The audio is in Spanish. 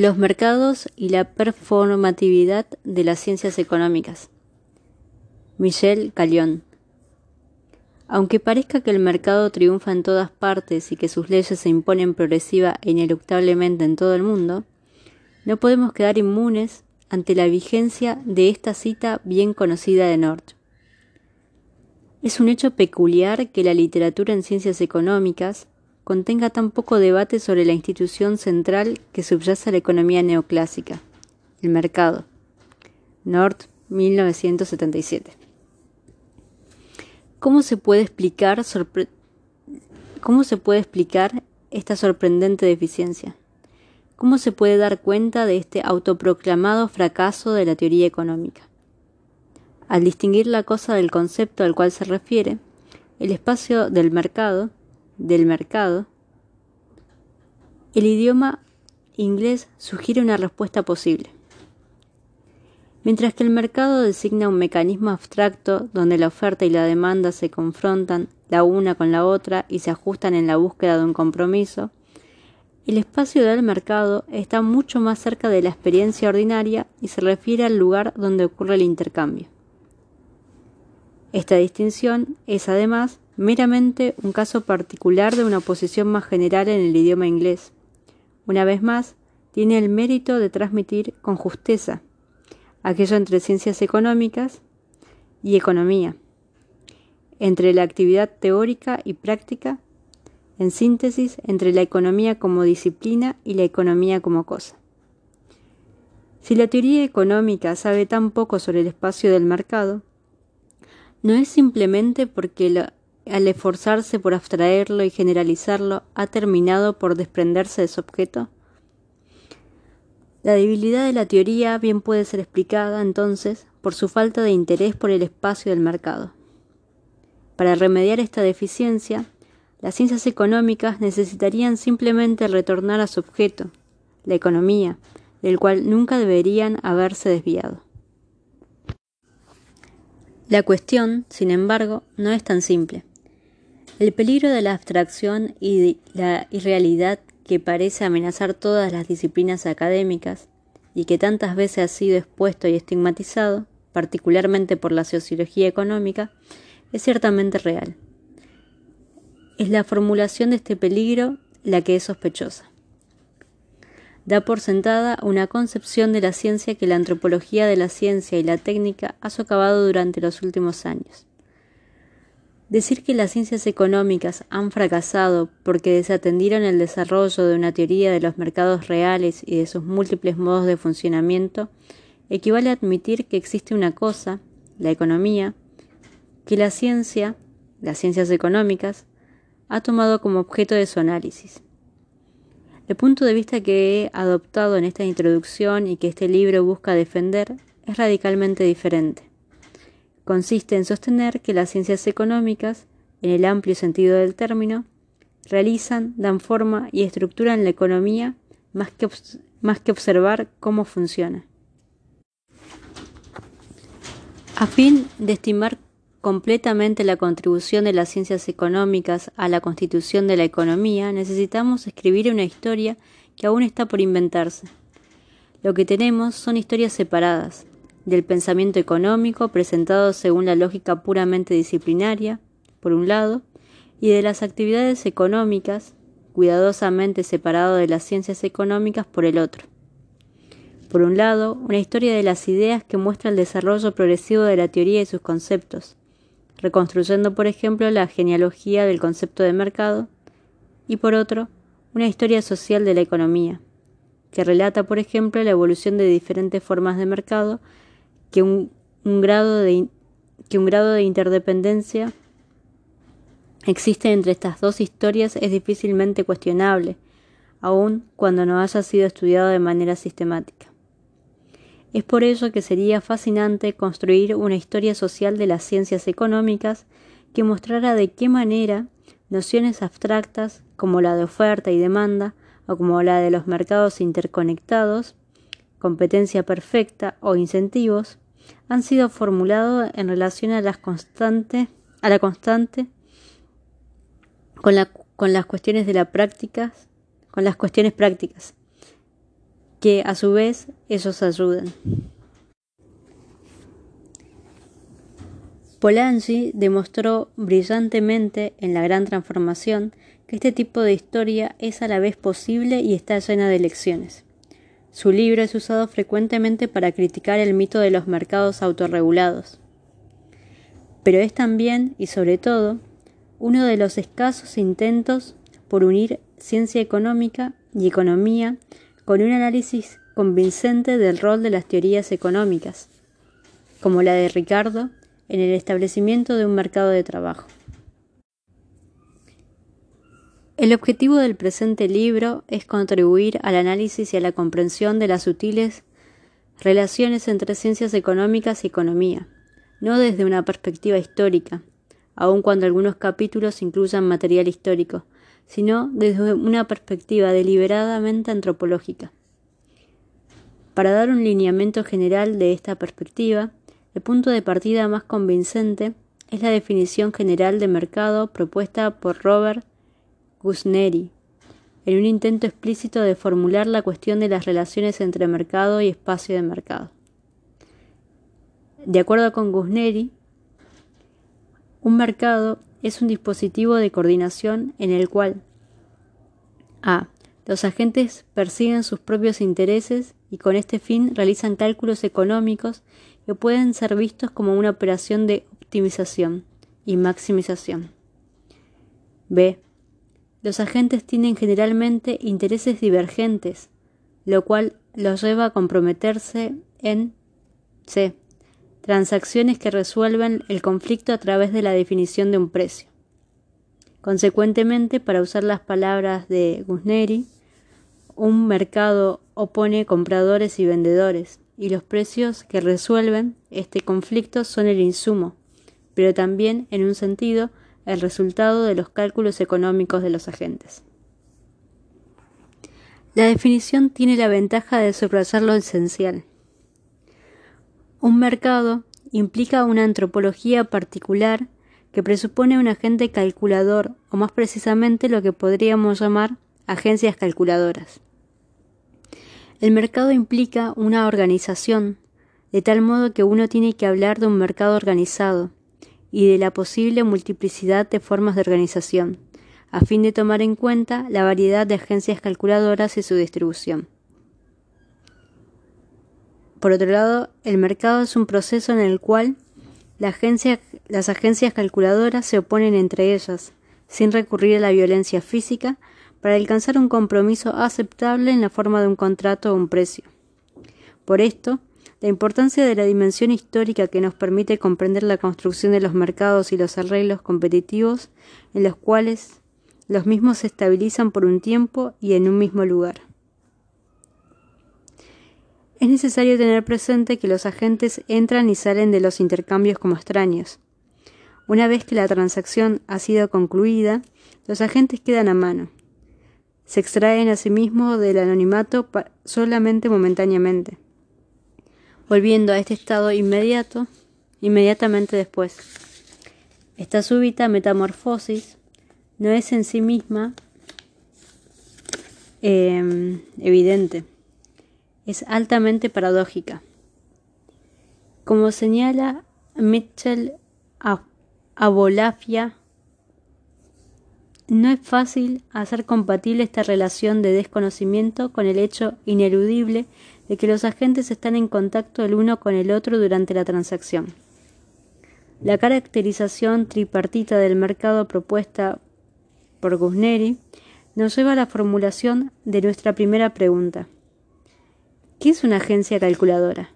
Los mercados y la performatividad de las ciencias económicas. Michel Callion. Aunque parezca que el mercado triunfa en todas partes y que sus leyes se imponen progresiva e ineluctablemente en todo el mundo, no podemos quedar inmunes ante la vigencia de esta cita bien conocida de North. Es un hecho peculiar que la literatura en ciencias económicas contenga tan poco debate sobre la institución central que subyace a la economía neoclásica, el mercado. North, 1977. ¿Cómo se puede explicar, ¿Cómo se puede explicar esta sorprendente deficiencia? ¿Cómo se puede dar cuenta de este autoproclamado fracaso de la teoría económica? Al distinguir la cosa del concepto al cual se refiere, el espacio del mercado, del mercado, el idioma inglés sugiere una respuesta posible. Mientras que el mercado designa un mecanismo abstracto donde la oferta y la demanda se confrontan la una con la otra y se ajustan en la búsqueda de un compromiso, el espacio del mercado está mucho más cerca de la experiencia ordinaria y se refiere al lugar donde ocurre el intercambio. Esta distinción es además meramente un caso particular de una posición más general en el idioma inglés. Una vez más, tiene el mérito de transmitir con justeza aquello entre ciencias económicas y economía, entre la actividad teórica y práctica, en síntesis, entre la economía como disciplina y la economía como cosa. Si la teoría económica sabe tan poco sobre el espacio del mercado, no es simplemente porque al esforzarse por abstraerlo y generalizarlo ha terminado por desprenderse de su objeto, la debilidad de la teoría bien puede ser explicada, entonces, por su falta de interés por el espacio del mercado. Para remediar esta deficiencia, las ciencias económicas necesitarían simplemente retornar a su objeto, la economía, del cual nunca deberían haberse desviado. La cuestión, sin embargo, no es tan simple. El peligro de la abstracción y la irrealidad que parece amenazar todas las disciplinas académicas y que tantas veces ha sido expuesto y estigmatizado, particularmente por la sociología económica, es ciertamente real. Es la formulación de este peligro la que es sospechosa. Da por sentada una concepción de la ciencia que la antropología de la ciencia y la técnica ha socavado durante los últimos años. Decir que las ciencias económicas han fracasado porque desatendieron el desarrollo de una teoría de los mercados reales y de sus múltiples modos de funcionamiento equivale a admitir que existe una cosa, la economía, que la ciencia, las ciencias económicas, ha tomado como objeto de su análisis. El punto de vista que he adoptado en esta introducción y que este libro busca defender es radicalmente diferente consiste en sostener que las ciencias económicas, en el amplio sentido del término, realizan, dan forma y estructuran la economía más que, más que observar cómo funciona. A fin de estimar completamente la contribución de las ciencias económicas a la constitución de la economía, necesitamos escribir una historia que aún está por inventarse. Lo que tenemos son historias separadas, del pensamiento económico presentado según la lógica puramente disciplinaria, por un lado, y de las actividades económicas, cuidadosamente separado de las ciencias económicas, por el otro. Por un lado, una historia de las ideas que muestra el desarrollo progresivo de la teoría y sus conceptos, reconstruyendo, por ejemplo, la genealogía del concepto de mercado, y por otro, una historia social de la economía, que relata, por ejemplo, la evolución de diferentes formas de mercado que un, grado de, que un grado de interdependencia existe entre estas dos historias es difícilmente cuestionable, aun cuando no haya sido estudiado de manera sistemática. Es por ello que sería fascinante construir una historia social de las ciencias económicas que mostrara de qué manera nociones abstractas como la de oferta y demanda o como la de los mercados interconectados, competencia perfecta o incentivos han sido formulados en relación a las constantes, a la constante con, la, con las cuestiones de la práctica, con las cuestiones prácticas. que a su vez ellos ayudan. Polanyi demostró brillantemente en la gran transformación que este tipo de historia es a la vez posible y está llena de lecciones. Su libro es usado frecuentemente para criticar el mito de los mercados autorregulados. Pero es también, y sobre todo, uno de los escasos intentos por unir ciencia económica y economía con un análisis convincente del rol de las teorías económicas, como la de Ricardo en el establecimiento de un mercado de trabajo. El objetivo del presente libro es contribuir al análisis y a la comprensión de las sutiles relaciones entre ciencias económicas y economía, no desde una perspectiva histórica, aun cuando algunos capítulos incluyan material histórico, sino desde una perspectiva deliberadamente antropológica. Para dar un lineamiento general de esta perspectiva, el punto de partida más convincente es la definición general de mercado propuesta por Robert Gusneri, en un intento explícito de formular la cuestión de las relaciones entre mercado y espacio de mercado. De acuerdo con Gusneri, un mercado es un dispositivo de coordinación en el cual a. Los agentes persiguen sus propios intereses y con este fin realizan cálculos económicos que pueden ser vistos como una operación de optimización y maximización. B. Los agentes tienen generalmente intereses divergentes, lo cual los lleva a comprometerse en C. Transacciones que resuelven el conflicto a través de la definición de un precio. Consecuentemente, para usar las palabras de Gusneri, un mercado opone compradores y vendedores, y los precios que resuelven este conflicto son el insumo, pero también, en un sentido, el resultado de los cálculos económicos de los agentes. La definición tiene la ventaja de subrayar lo esencial. Un mercado implica una antropología particular que presupone un agente calculador, o más precisamente lo que podríamos llamar agencias calculadoras. El mercado implica una organización, de tal modo que uno tiene que hablar de un mercado organizado y de la posible multiplicidad de formas de organización, a fin de tomar en cuenta la variedad de agencias calculadoras y su distribución. Por otro lado, el mercado es un proceso en el cual las agencias calculadoras se oponen entre ellas, sin recurrir a la violencia física, para alcanzar un compromiso aceptable en la forma de un contrato o un precio. Por esto, la importancia de la dimensión histórica que nos permite comprender la construcción de los mercados y los arreglos competitivos en los cuales los mismos se estabilizan por un tiempo y en un mismo lugar. Es necesario tener presente que los agentes entran y salen de los intercambios como extraños. Una vez que la transacción ha sido concluida, los agentes quedan a mano se extraen a sí mismos del anonimato solamente momentáneamente, volviendo a este estado inmediato inmediatamente después. Esta súbita metamorfosis no es en sí misma em, evidente, es altamente paradójica. Como señala Mitchell Abolafia no es fácil hacer compatible esta relación de desconocimiento con el hecho ineludible de que los agentes están en contacto el uno con el otro durante la transacción. La caracterización tripartita del mercado propuesta por Gusneri nos lleva a la formulación de nuestra primera pregunta. ¿Qué es una agencia calculadora?